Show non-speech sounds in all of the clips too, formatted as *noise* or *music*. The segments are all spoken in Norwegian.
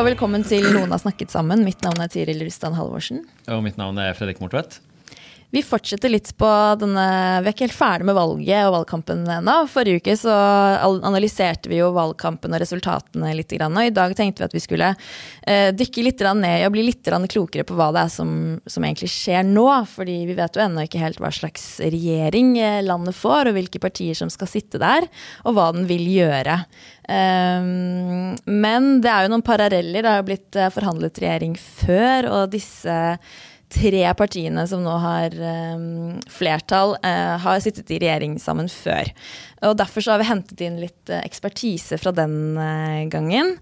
Og velkommen til Noen har snakket sammen. Mitt navn er Tiril Rustan Halvorsen. Og mitt navn er Fredrik Mortvedt. Vi fortsetter litt på denne Vi er ikke helt ferdig med valget og valgkampen ennå. Forrige uke så analyserte vi jo valgkampen og resultatene litt. Og i dag tenkte vi at vi skulle eh, dykke litt ned og bli litt klokere på hva det er som, som egentlig skjer nå. Fordi vi vet jo ennå ikke helt hva slags regjering eh, landet får, og hvilke partier som skal sitte der, og hva den vil gjøre. Um, men det er jo noen paralleller. Det har jo blitt eh, forhandlet regjering før, og disse tre partiene som nå har um, flertall, uh, har sittet i regjering sammen før. Og Derfor så har vi hentet inn litt uh, ekspertise fra den uh, gangen.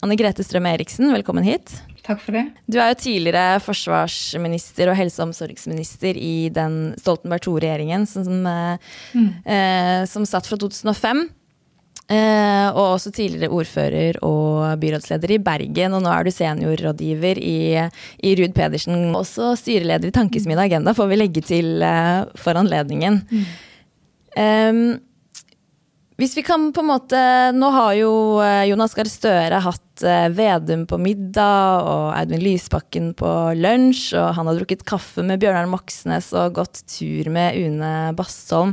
Anne Grete Strøm Eriksen, velkommen hit. Takk for det. Du er jo tidligere forsvarsminister og helse- og omsorgsminister i den Stoltenberg II-regjeringen som, mm. som satt fra 2005. Eh, og også tidligere ordfører og byrådsleder i Bergen. Og nå er du seniorrådgiver i, i Ruud Pedersen. Også styreleder i Tankesmien Agenda, får vi legge til eh, for anledningen. Mm. Eh, hvis vi kan på en måte Nå har jo eh, Jonas Gahr Støre hatt Vedum på middag og Audun Lysbakken på lunsj, og han har drukket kaffe med Bjørnar Moxnes og gått tur med Une Bastholm.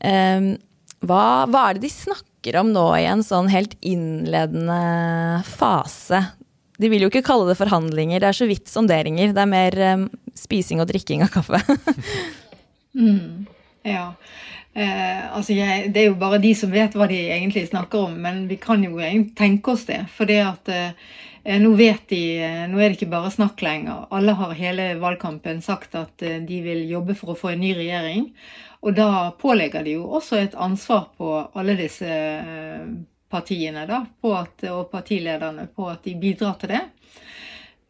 Hva, hva er det de snakker snakker om nå i en sånn helt innledende fase. De vil jo ikke kalle det forhandlinger, det er så vidt sonderinger. Det er mer um, spising og drikking av kaffe. *laughs* mm, ja. Eh, altså jeg, det er jo bare de som vet hva de egentlig snakker om, men vi kan jo egentlig tenke oss det. For det at eh, nå vet de eh, Nå er det ikke bare snakk lenger. Alle har hele valgkampen sagt at eh, de vil jobbe for å få en ny regjering. Og da pålegger de jo også et ansvar på alle disse eh, partiene da, at, og partilederne på at de bidrar til det.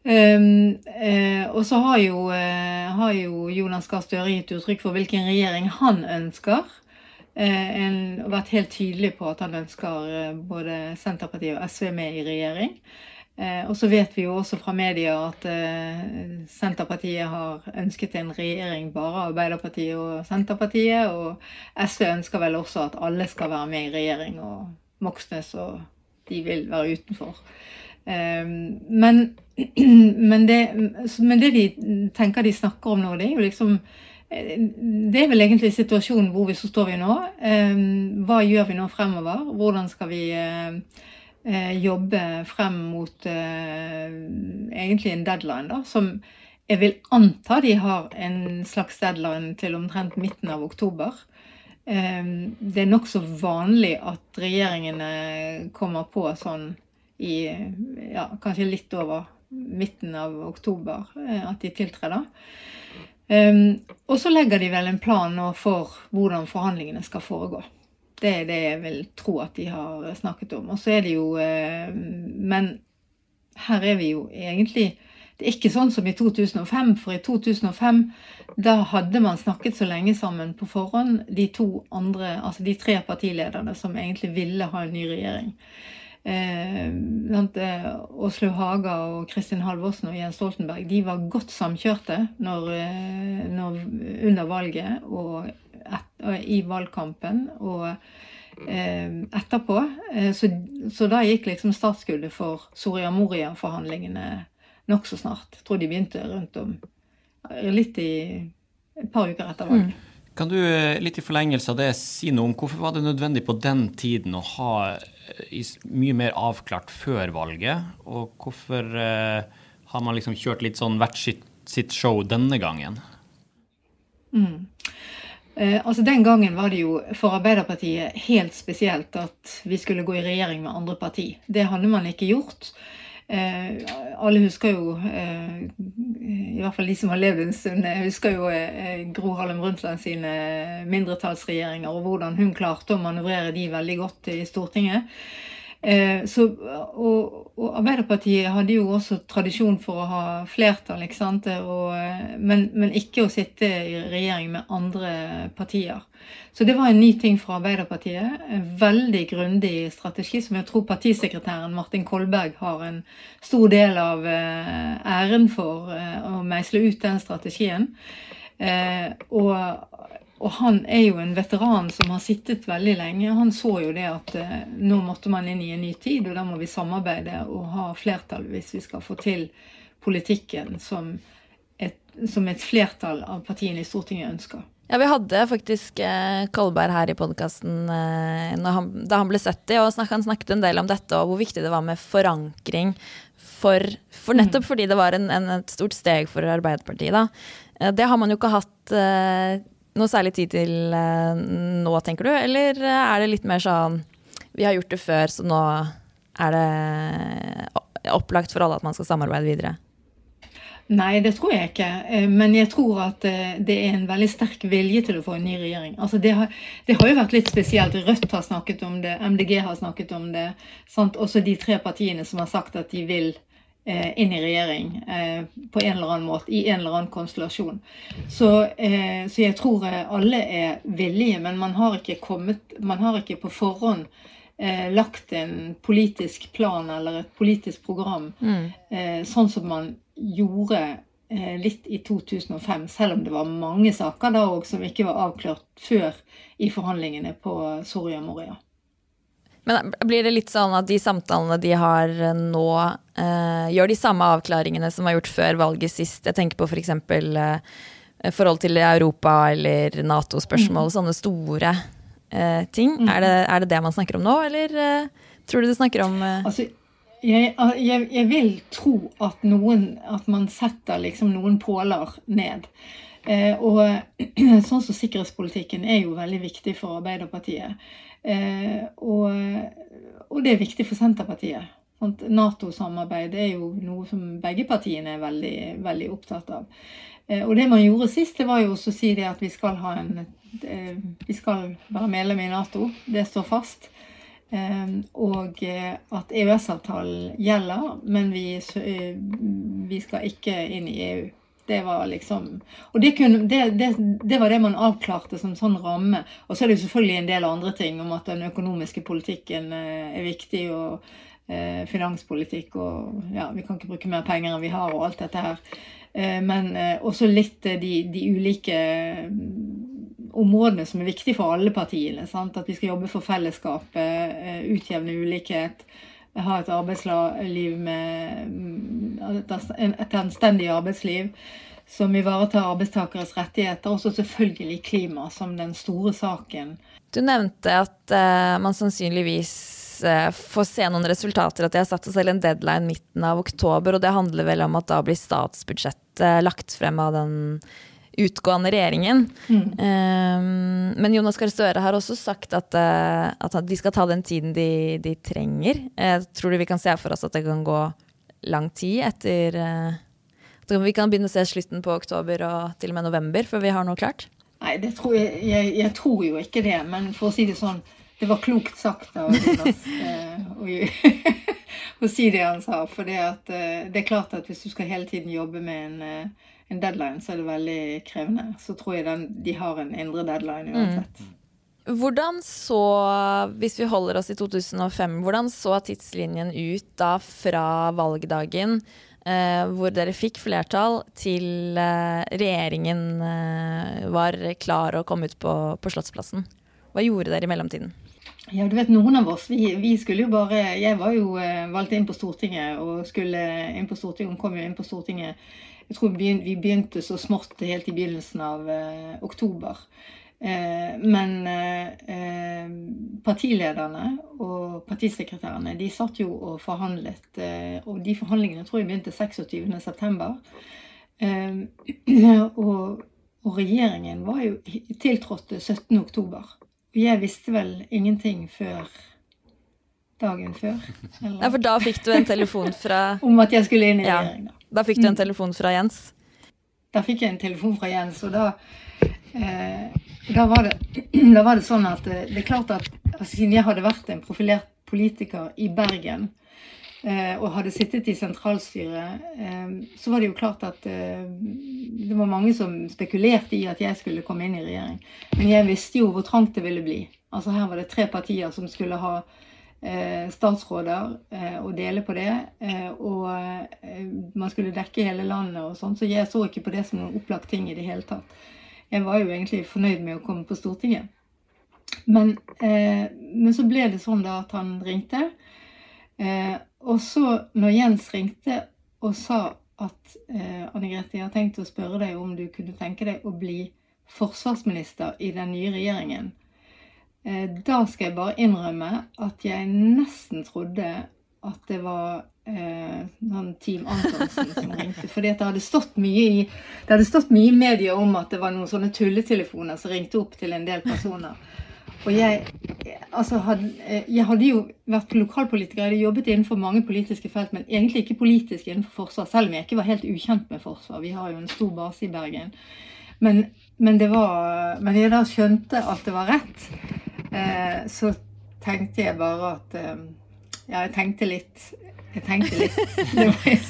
Um, uh, og så har jo, uh, har jo Jonas Gahr Støre gitt uttrykk for hvilken regjering han ønsker. Uh, en, vært helt tydelig på at han ønsker både Senterpartiet og SV med i regjering. Eh, og så vet vi jo også fra media at eh, Senterpartiet har ønsket en regjering bare Arbeiderpartiet og Senterpartiet. Og SV ønsker vel også at alle skal være med i regjering, og Moxnes og de vil være utenfor. Eh, men, *clears throat* men, det, men det de tenker de snakker om nå, det er jo liksom det er vel egentlig situasjonen hvor vi så står vi nå. Hva gjør vi nå fremover? Hvordan skal vi eh, jobbe frem mot eh, egentlig en deadline, da, som jeg vil anta de har en slags deadline til omtrent midten av oktober. Eh, det er nokså vanlig at regjeringene kommer på sånn i ja, kanskje litt over midten av oktober eh, at de tiltrer. Um, og så legger de vel en plan nå for hvordan forhandlingene skal foregå. Det er det jeg vil tro at de har snakket om. Og så er det jo eh, Men her er vi jo egentlig Det er ikke sånn som i 2005, for i 2005 da hadde man snakket så lenge sammen på forhånd, de to andre, altså de tre partilederne som egentlig ville ha en ny regjering. Eh, Åslaug Haga og Kristin Halvorsen og Jens Stoltenberg de var godt samkjørte når, eh, når, under valget og et, i valgkampen og eh, etterpå. Eh, så, så, da gikk liksom startskuddet for Soria Moria-forhandlingene nokså snart. Jeg tror de begynte rundt om litt i et par uker etter valg. Mm. Kan du eh, litt i forlengelse av det si noe om hvorfor var det nødvendig på den tiden å ha eh, mye mer avklart før valget, og hvorfor eh, har man liksom kjørt litt sånn hvert sitt, sitt show denne gangen? Mm. Eh, altså Den gangen var det jo for Arbeiderpartiet helt spesielt at vi skulle gå i regjering med andre parti. Det hadde man ikke gjort. Eh, alle husker jo, eh, i hvert fall de som har levd en stund, husker jo eh, Gro Harlem Brundtland sine mindretallsregjeringer og hvordan hun klarte å manøvrere de veldig godt i Stortinget. Eh, så, og, og, Arbeiderpartiet hadde jo også tradisjon for å ha flertall, ikke sant? Og, men, men, ikke å sitte i regjering med andre partier. Så det var en ny ting for Arbeiderpartiet. En veldig grundig strategi som jeg tror partisekretæren Martin Kolberg har en stor del av eh, æren for eh, å meisle ut den strategien. Og og han er jo en veteran som har sittet veldig lenge. Han så jo det at eh, nå måtte man inn i en ny tid, og da må vi samarbeide og ha flertall hvis vi skal få til politikken som et, som et flertall av partiene i Stortinget ønsker. Ja, Vi hadde faktisk eh, Kolberg her i podkasten eh, da han ble 70, og snak, han snakket en del om dette og hvor viktig det var med forankring. For, for nettopp mm. fordi det var en, en, et stort steg for Arbeiderpartiet. da. Eh, det har man jo ikke hatt eh, noe særlig tid til uh, nå, tenker du? Eller er det litt mer sånn vi har gjort det før, så nå er det opplagt for alle at man skal samarbeide videre? Nei, det tror jeg ikke. Eh, men jeg tror at eh, det er en veldig sterk vilje til å få en ny regjering. Altså det, har, det har jo vært litt spesielt. Rødt har snakket om det, MDG har snakket om det. Sant? Også de tre partiene som har sagt at de vil Eh, inn i regjering eh, på en eller annen måte, i en eller annen konstellasjon. Så, eh, så jeg tror alle er villige, men man har ikke, kommet, man har ikke på forhånd lagt en politisk plan eller et politisk program, mm. sånn som man gjorde litt i 2005, selv om det var mange saker da òg som ikke var avklart før i forhandlingene på Soria Moria. Men blir det litt sånn at de samtalene de har nå, eh, gjør de samme avklaringene som var gjort før valget sist? Jeg tenker på f.eks. For eh, forhold til Europa eller Nato-spørsmål, mm. sånne store eh, ting. Mm. Er, det, er, det, det man snakker om nå, eller eh, tror du du snakker om eh? altså, jeg, jeg, jeg, vil tro at, noen, at man setter liksom noen påler ned. Eh, og *clears throat* sånn som sikkerhetspolitikken er jo veldig viktig for Arbeiderpartiet. Eh, og, og, det er viktig for Senterpartiet. Nato-samarbeid er jo noe som begge partiene er veldig, veldig opptatt av. Eh, og det man gjorde sist, det var jo også å si det at vi skal, ha en, vi skal være medlem i Nato. Det står fast. Og at EØS-avtalen gjelder, men vi, vi skal ikke inn i EU. Det var liksom Og det, kunne, det, det, det, var det man avklarte som sånn ramme. Og så er det jo selvfølgelig en del andre ting om at den økonomiske politikken eh, er viktig, og eh, finanspolitikk og ja, vi kan ikke bruke mer penger enn vi har, og alt dette her. Eh, men eh, også litt eh, de, de ulike mm, områdene som er viktige for alle partiene. Sant? At vi skal jobbe for fellesskapet, eh, utjevne ulikhet ha et arbeidsliv med mm, et anstendig arbeidsliv som ivaretar arbeidstakeres rettigheter, og selvfølgelig klima som den store saken. Du nevnte at uh, man sannsynligvis uh, får se noen resultater, at de har satt seg selv en deadline midten av oktober, og det handler vel om at da blir statsbudsjettet lagt frem av den utgående regjeringen. Mm. Um, men Jonas Gahr Støre har også sagt at, uh, at, de skal ta den tiden de, de trenger. Uh, tror du vi kan se for oss at det kan gå lang tid etter uh, At vi kan begynne å se slutten på oktober og til og med november før vi har noe klart? Nei, det tror jeg, jeg, jeg tror jo ikke det. Men for å si det sånn, det var klokt sagt av Jonas *laughs* *laughs* å si det han sa. For det, at, det er klart at hvis du skal hele tiden jobbe med en en deadline, så er det veldig krevende. Så tror jeg den, de har en indre deadline uansett. Mm. Hvordan så, hvis vi holder oss i 2005, hvordan så tidslinjen ut da fra valgdagen, eh, hvor dere fikk flertall, til eh, regjeringen eh, var klar å komme ut på, på Slottsplassen? Hva gjorde dere i mellomtiden? Ja, du vet, Noen av oss vi, vi, skulle jo bare Jeg var jo eh, valgt inn på Stortinget og skulle inn på Stortinget, kom jo inn på Stortinget jeg tror vi begynte så smått helt i begynnelsen av eh, oktober. Eh, men eh, partilederne og partisekretærene de satt jo og forhandlet. Eh, og de forhandlingene tror jeg begynte 26.9. Eh, *clears throat* og, og regjeringen var jo tiltrådte 17.10. Og jeg visste vel ingenting før dagen før. Eller? Ja, For da fikk du en telefon fra *laughs* Om at jeg skulle inn i regjering, da. Da fikk du en mm. telefon fra Jens? Da fikk jeg en telefon fra Jens, og da eh, da, var det, *clears throat* da var det, sånn at eh, det er klart at altså, siden jeg hadde vært en profilert politiker i Bergen eh, og hadde sittet i sentralstyret, eh, så var det jo klart at det var mange som spekulerte i at jeg skulle komme inn i regjering. Men jeg visste jo hvor trangt det ville bli. Altså Her var det tre partier som skulle ha statsråder eh, og dele på det. og man skulle dekke hele landet og sånn, så jeg så ikke på det som noen opplagt ting i det hele tatt. Jeg var jo egentlig fornøyd med å komme på Stortinget. Men, eh, men så ble det sånn da at han ringte. Eh, og så, når Jens ringte og sa at eh, Anne Grete, jeg har tenkt å spørre deg om du kunne tenke deg å bli forsvarsminister i den nye regjeringen, eh, da skal jeg bare innrømme at jeg nesten trodde at det var eh, han Team Antonsen som ringte. Fordi det hadde stått mye i det hadde stått mye i media om at det var noen sånne tulletelefoner som ringte opp til en del personer. Og jeg, altså hadde, eh, jeg hadde jo vært lokalpolitiker, jeg hadde jobbet innenfor mange politiske felt, men egentlig ikke politisk innenfor forsvar, selv om jeg ikke var helt ukjent med forsvar. Vi har jo en stor base i Bergen. Men, men, var, men jeg da skjønte at det var rett, eh, så tenkte jeg bare at eh, Ja, jeg tenkte litt. Jeg tenkte litt.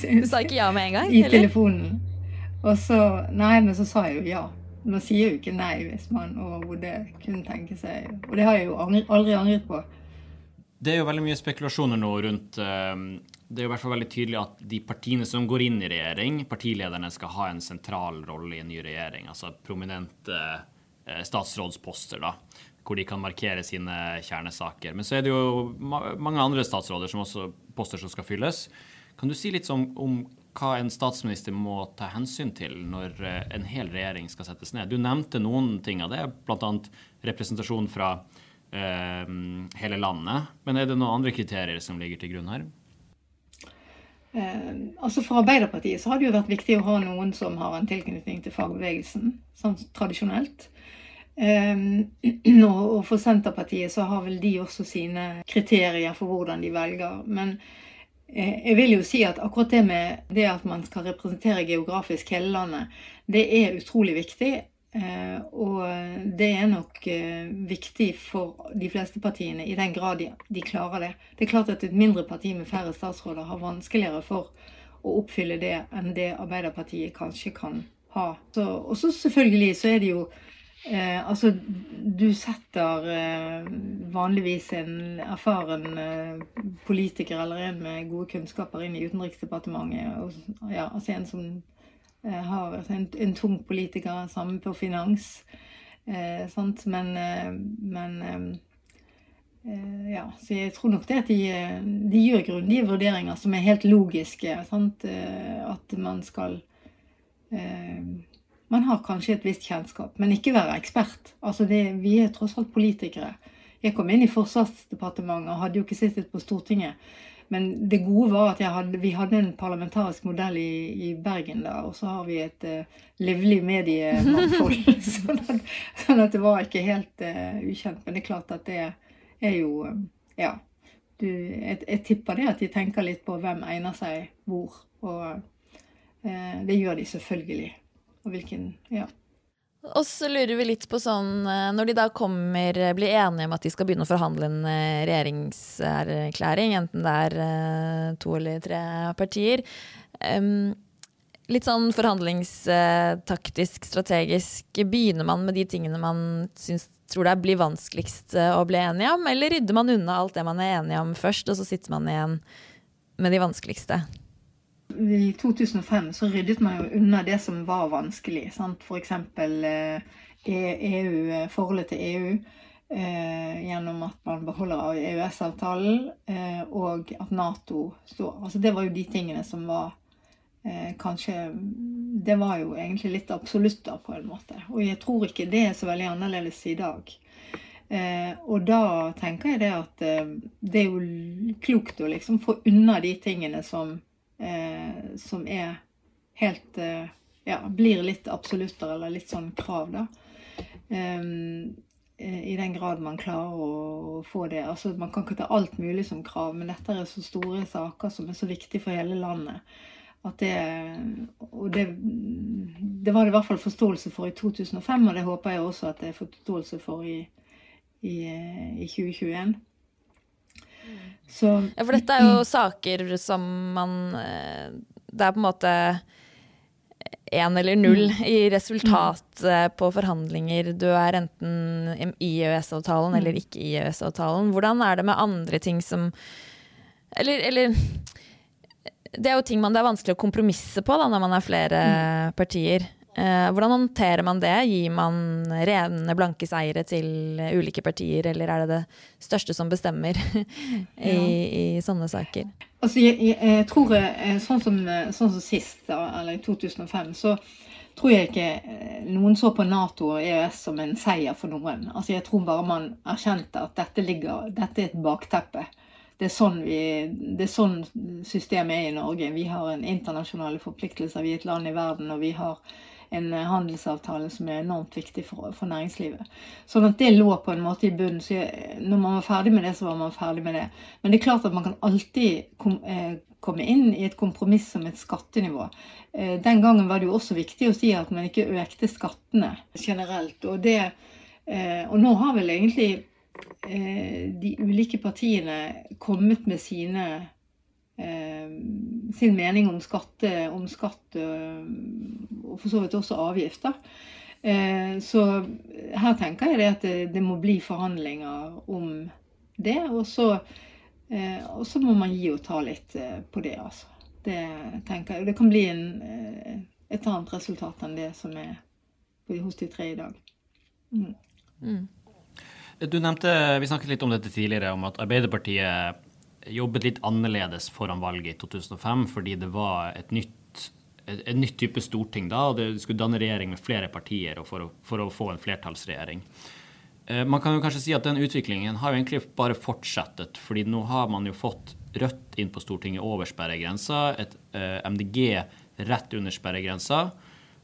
*laughs* du sa ikke ja med en gang? I eller? telefonen. Og så Nei, men så sa jeg jo ja. Man sier jo ikke nei hvis man overhodet kunne tenke seg Og det har jeg jo aldri angret på. Det er jo veldig mye spekulasjoner nå rundt ehm, Det er jo i hvert fall veldig tydelig at de partiene som går inn i regjering, partilederne skal ha en sentral rolle i en ny regjering. Altså prominente eh, statsrådsposter, da hvor de kan markere sine kjernesaker. Men så er det jo mange andre statsråder som også poster som skal fylles. Kan du si litt om, om hva en statsminister må ta hensyn til når eh, en hel regjering skal settes ned? Du nevnte noen ting av det, bl.a. representasjon fra eh, hele landet. Men er det noen andre kriterier som ligger til grunn her? Eh, altså For Arbeiderpartiet så har det jo vært viktig å ha noen som har en tilknytning til fagbevegelsen, sånn tradisjonelt. *clears throat* Um, og for Senterpartiet så har vel de også sine kriterier for hvordan de velger. Men eh, jeg vil jo si at akkurat det med det at man skal representere geografisk hele landet, det er utrolig viktig. Eh, og det er nok eh, viktig for de fleste partiene, i den grad de, de klarer det. Det er klart at et mindre parti med færre statsråder har vanskeligere for å oppfylle det enn det Arbeiderpartiet kanskje kan ha. Og så selvfølgelig så er det jo Eh, altså, du setter eh, vanligvis en erfaren eh, politiker eller en med gode kunnskaper inn i Utenriksdepartementet. Og, ja, altså en som eh, har altså en, en, tung politiker, samme på finans. Eh, men, eh, men ja, så jeg tror nok det at de, de gjør grundige vurderinger som er helt logiske. Sant? At man skal man har kanskje et visst kjennskap, men ikke være ekspert. Altså det, vi er tross alt politikere. Jeg kom inn i Forsvarsdepartementet og hadde jo ikke sittet på Stortinget. Men det gode var at hadde, vi hadde en parlamentarisk modell i, i, Bergen da, og så har vi et uh, livlig mediemangfold. *laughs* *laughs* sånn, at, sånn, at, det var ikke helt uh, ukjent. Men det er klart at det er jo um, Ja. Du, jeg, jeg, tipper det at de tenker litt på hvem egner seg hvor. Og uh, det gjør de selvfølgelig og hvilken Ja. Og så lurer vi litt på sånn eh, Når de da kommer, blir enige om at de skal begynne å forhandle en eh, regjeringserklæring, enten det er eh, to eller tre partier Litt sånn forhandlingstaktisk, strategisk. Begynner man med de tingene man syns, tror det blir vanskeligst å bli enige om, eller rydder man unna alt det man er enige om først, og så sitter man igjen med de vanskeligste? I 2005 så ryddet man jo unna det som var vanskelig. Sant? F.eks. Eh, EU, e forholdet til EU. Eh, gjennom at man beholder EØS-avtalen, eh, og at Nato står Altså det var jo de tingene som var eh, kanskje Det var jo egentlig litt absolutter, på en måte. Og jeg tror ikke det er så veldig annerledes i dag. Eh, og da tenker jeg det at eh, det er jo klokt å liksom få unna de tingene som eh, som er helt eh, Ja, blir litt absolutter eller litt sånn krav, da. Um, i den grad man klarer å få det. Altså, Man kan ikke ta alt mulig som krav, men dette er så store saker som er så viktige for hele landet. At det, og det, det var det i hvert fall forståelse for i 2005, og det håper jeg også at det er forståelse for i, i, i 2021. Så, ja, for dette er jo saker som man eh, Det er på en måte én eller null mm. i resultat mm. på forhandlinger. Du er enten i EØS-avtalen eller mm. ikke i EØS-avtalen. Hvordan er det med andre ting som Eller, eller det er jo ting man det er vanskelig å kompromisse på da, når man er flere mm. partier. Eh, hvordan håndterer man det? Gir man rene, blanke seire til ulike partier, eller er det det største som bestemmer *laughs* i, i sånne saker? Altså, jeg, jeg, jeg tror eh, sånn som, sånn som sist, eller i 2005, så tror jeg ikke eh, noen så på Nato og EØS som en seier for noen. Altså, jeg tror bare man erkjente at dette, ligger, dette er et bakteppe det er, sånn vi, det er sånn systemet er i Norge. Vi har en internasjonale forpliktelser. Vi er et land i verden, og vi har en handelsavtale som er enormt viktig for, for næringslivet. Sånn at det lå på en måte i bunnen. Så når man var ferdig med det, så var man ferdig med det. Men det er klart at man kan alltid kom, eh, komme inn i et kompromiss om et skattenivå. Eh, den gangen var det jo også viktig å si at man ikke økte skattene generelt. Og, det, eh, og nå har vel egentlig Eh, de ulike partiene kommet med sine eh, sin mening om, skatte, om skatt eh, og for så vidt også avgifter. Så her tenker jeg det at det, det må bli forhandlinger om det. Og så, og så, må man gi og ta litt på det, altså. Det tenker jeg. Det kan bli en, et annet resultat enn det som er hos de tre i dag. Mm. Mm. Du nevnte, Vi snakket litt om dette tidligere, om at Arbeiderpartiet jobbet litt annerledes foran valget i 2005 fordi det var et nytt, et, nytt type storting da, og det skulle danne regjering med flere partier for å, for å få en flertallsregjering. Eh, man kan jo kanskje si at den utviklingen har jo egentlig bare fortsettet, fordi nå har man jo fått Rødt inn på Stortinget over sperregrensa, et eh, MDG rett under sperregrensa.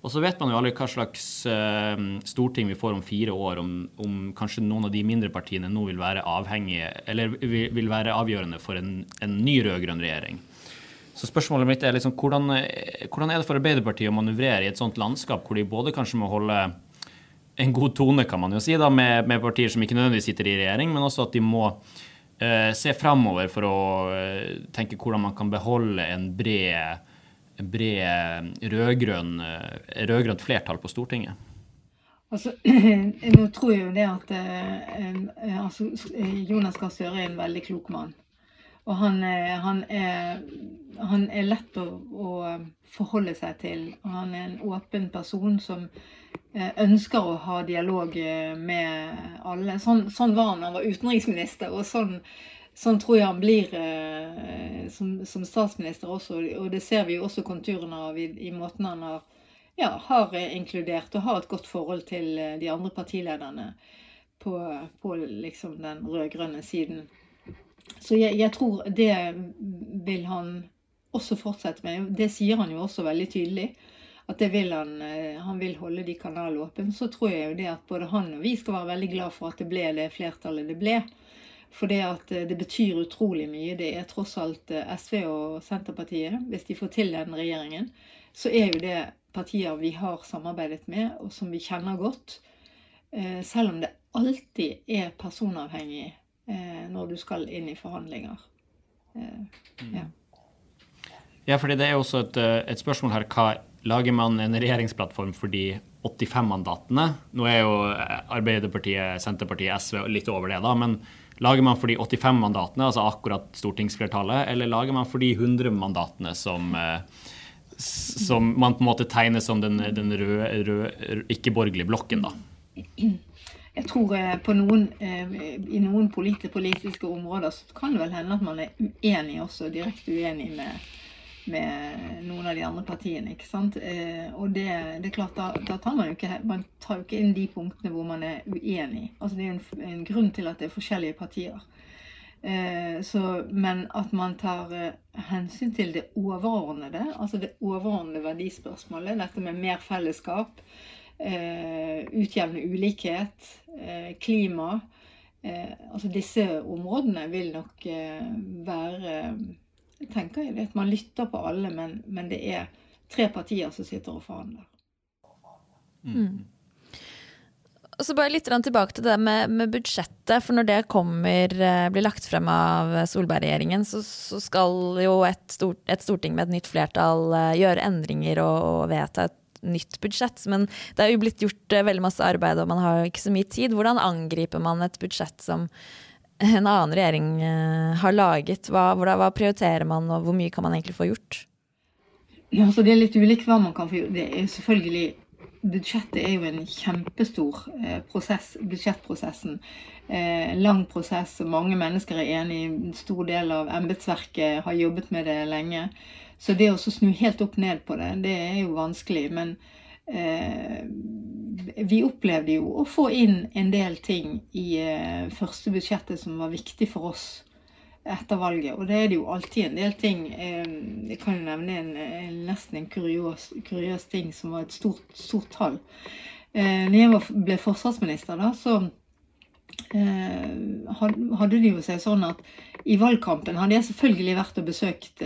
Og så vet man jo aldri hva slags uh, storting vi får om fire år, om, om, kanskje noen av de mindre partiene nå vil være avhengige, eller vil være avgjørende for en, en ny rød-grønn regjering. Så spørsmålet mitt er liksom, hvordan, hvordan, er det for Arbeiderpartiet å manøvrere i et sånt landskap, hvor de både kanskje må holde en god tone, kan man jo si, da, med, med partier som ikke nødvendigvis sitter i regjering, men også at de må uh, se framover for å uh, tenke hvordan man kan beholde en bred bred rød-grønn, rød flertall på Stortinget? Altså, *clears throat* nå tror jeg jo det at eh, altså, Jonas Gahr Støre er en veldig klok mann. Og han, han, er, han er, lett å, å, forholde seg til. Han er en åpen person som eh, ønsker å ha dialog med alle. Sånn, sånn var han da han var utenriksminister. og sånn Sånn tror jeg han blir eh, som, som, statsminister også, og det ser vi jo også konturene av i, i måten han har, ja, har inkludert og har et godt forhold til eh, de andre partilederne på, på liksom den rød-grønne siden. Så jeg, jeg, tror det vil han også fortsette med. Det sier han jo også veldig tydelig. At det vil han, eh, han vil holde de kanalene åpne. Så tror jeg jo det at både han og vi skal være veldig glad for at det ble det flertallet det ble. For det at eh, det betyr utrolig mye. Det er tross alt eh, SV og Senterpartiet. Hvis de får til den regjeringen, så er jo det partier vi har samarbeidet med, og som vi kjenner godt. Eh, selv om det alltid er personavhengig når du skal inn i forhandlinger. Ja, ja fordi det er også et, et spørsmål her. Hva lager man en regjeringsplattform for de 85 mandatene? Nå er jo Arbeiderpartiet, Senterpartiet, SV litt over det, da. men Lager man for de 85 mandatene, altså akkurat stortingsflertallet, eller lager man for de 100 mandatene som, eh, som man på en måte tegner som den, den røde, røde ikke-borgerlige blokken, da? Jeg tror eh, noen, eh, I noen politiske områder så kan det vel hende at man er uenig også, direkte uenig med med noen av de andre partiene. ikke sant? Eh, og det, det, er klart, da, da, tar man jo ikke, man tar jo ikke inn de punktene hvor man er uenig. Altså Det er en, en grunn til at det er forskjellige partier. Eh, så, men at man tar eh, hensyn til det overordnede, altså det overordnede verdispørsmålet, dette med mer fellesskap, utjevne ulikhet, klima. altså disse områdene vil nok være tenker jeg det, at man lytter på alle, men, men det er tre partier som sitter og forhandler. Mm. Og så bare litt tilbake til det med, med, budsjettet. For når det kommer, eh, blir lagt frem av Solberg-regjeringen, så, så, skal jo et, stort, et, storting med et nytt flertall eh, gjøre endringer og, og, vedta et nytt budsjett. Men det er jo blitt gjort eh, veldig masse arbeid, og man har ikke så mye tid. Hvordan angriper man et budsjett som en annen regjering har laget? Hva, hva prioriterer man, og hvor mye kan man egentlig få gjort? Ja, så Det er litt ulikt hva man kan få gjort. Det er selvfølgelig budsjettet er jo en kjempestor eh, prosess, budsjettprosessen. Eh, lang prosess, mange mennesker er enig. En stor del av embetsverket har jobbet med det lenge. Så det å snu helt opp ned på det, det er jo vanskelig. Men eh, vi opplevde jo å få inn en del ting i eh, første budsjettet som var viktig for oss etter valget. Og det er det jo alltid en del ting. Eh, jeg kan jo nevne en, en, nesten en kuriøs, kuriøs, ting som var et stort, stort tall. Eh, når jeg ble forsvarsminister, da, så hadde det jo seg sånn at i valgkampen hadde jeg selvfølgelig vært og besøkt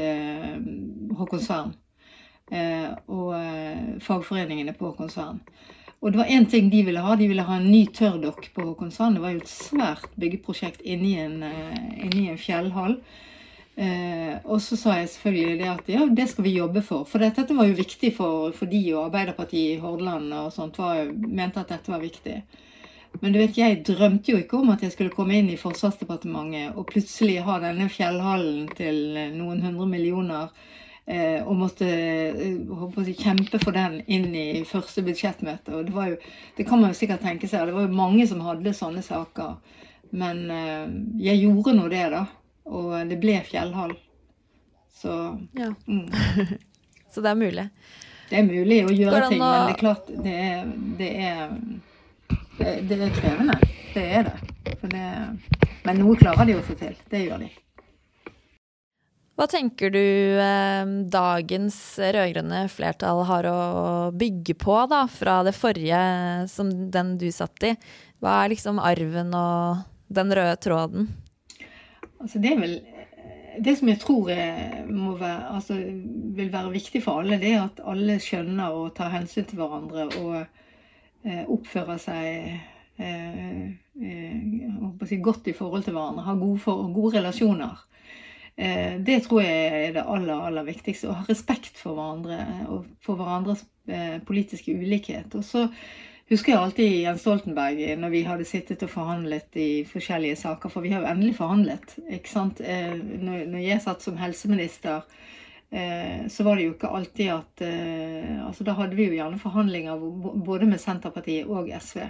Håkonsvern. Og fagforeningene på Håkonsvern. Og det var én ting de ville ha. De ville ha en ny tørrdokk på konsernet, Det var jo et svært byggeprosjekt inni en, uh, inni en fjellhall. Uh, og så sa jeg selvfølgelig det at ja, det skal vi jobbe for. For dette, dette var jo viktig for, for de og Arbeiderpartiet i Hordaland og sånt var, mente at dette var viktig. Men du vet, jeg drømte jo ikke om at jeg skulle komme inn i Forsvarsdepartementet og plutselig ha denne fjellhallen til noen hundre millioner Eh, og måtte eh, si, kjempe for den inn i første budsjettmøte. Og det, var jo, det kan man jo sikkert tenke seg. Det var jo mange som hadde sånne saker. Men eh, jeg gjorde nå det, da. Og det ble fjellhall. Så ja. mm. *laughs* Så det er mulig? Det er mulig å gjøre ting, men det er klart det er, det er, det er krevende. Det er det. det. Men noe klarer de å få til. Det gjør de. Hva tenker du eh, dagens rød-grønne flertall har å bygge på da, fra det forrige som den du satt i? Hva er liksom arven og den røde tråden? Altså det er vel det som jeg tror være, altså, vil være viktig for alle, det er at alle skjønner og tar hensyn til hverandre og eh, oppfører seg eh, eh, si, godt i forhold til hverandre. Har gode, for, gode relasjoner. Eh, det tror jeg er det aller, aller viktigste. Å ha respekt for hverandre og for hverandres eh, politiske ulikhet. Og så husker jeg alltid Jens Stoltenberg når vi hadde sittet og forhandlet i forskjellige saker. For vi har jo endelig forhandlet. ikke sant? Eh, når jeg satt som helseminister, så var det jo ikke alltid at altså Da hadde vi jo gjerne forhandlinger både med Senterpartiet og SV.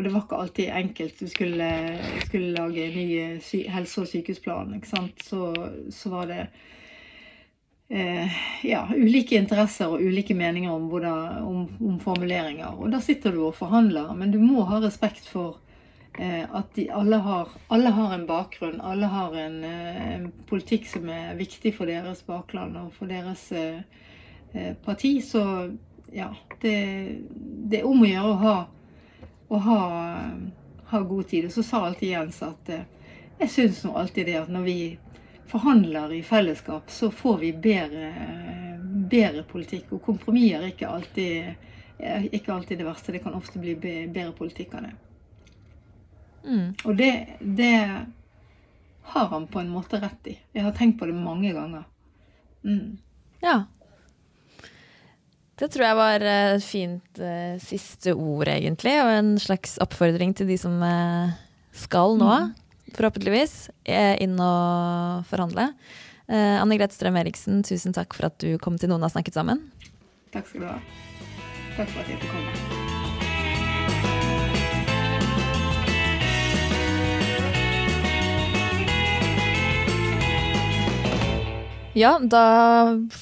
Og det var ikke alltid enkelt. Du skulle, skulle lage ny helse- og sykehusplan. ikke sant? Så, så var det eh, ja, ulike interesser og ulike meninger om, hvordan, om, om, formuleringer. Og da sitter du og forhandler, men du må ha respekt for eh, at de, alle, har, alle, har, en bakgrunn. Alle har en, eh, en, politikk som er viktig for deres bakland og for deres eh, eh parti. Så ja, det, det er om å gjøre å ha å ha, ha, god tid. Og så sa alltid Jens at eh, jeg syns nå alltid det at når vi forhandler i fellesskap, så får vi bedre, bedre politikk. Og kompromisser er ikke alltid, ikke alltid det verste. Det kan ofte bli bedre politikk av det. Mm. Og det, det, har han på en måte rett i. Jeg har tenkt på det mange ganger. Mm. Ja. Det tror jeg var et fint uh, siste ord, egentlig. Og en slags oppfordring til de som uh, skal nå, mm. forhåpentligvis, inn og forhandle. Uh, Anne Grete Strøm Eriksen, tusen takk for at du kom til Noen har snakket sammen. Takk skal du ha. Takk for at jeg fikk komme. Ja, da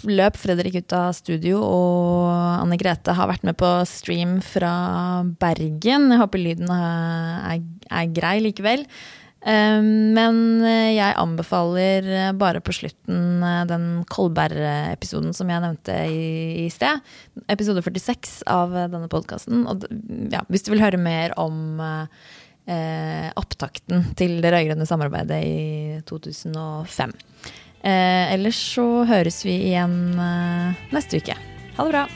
løp Fredrik ut av studio, og Anne Grete har vært med på stream fra Bergen. Jeg håper lyden er, er grei likevel. Men jeg anbefaler bare på slutten den Kolberg-episoden som jeg nevnte i, sted. Episode 46 av denne podkasten. Ja, hvis du vil høre mer om eh, opptakten til det rød-grønne samarbeidet i 2005. Eh, ellers så høres vi igjen eh, neste uke. Ha det bra.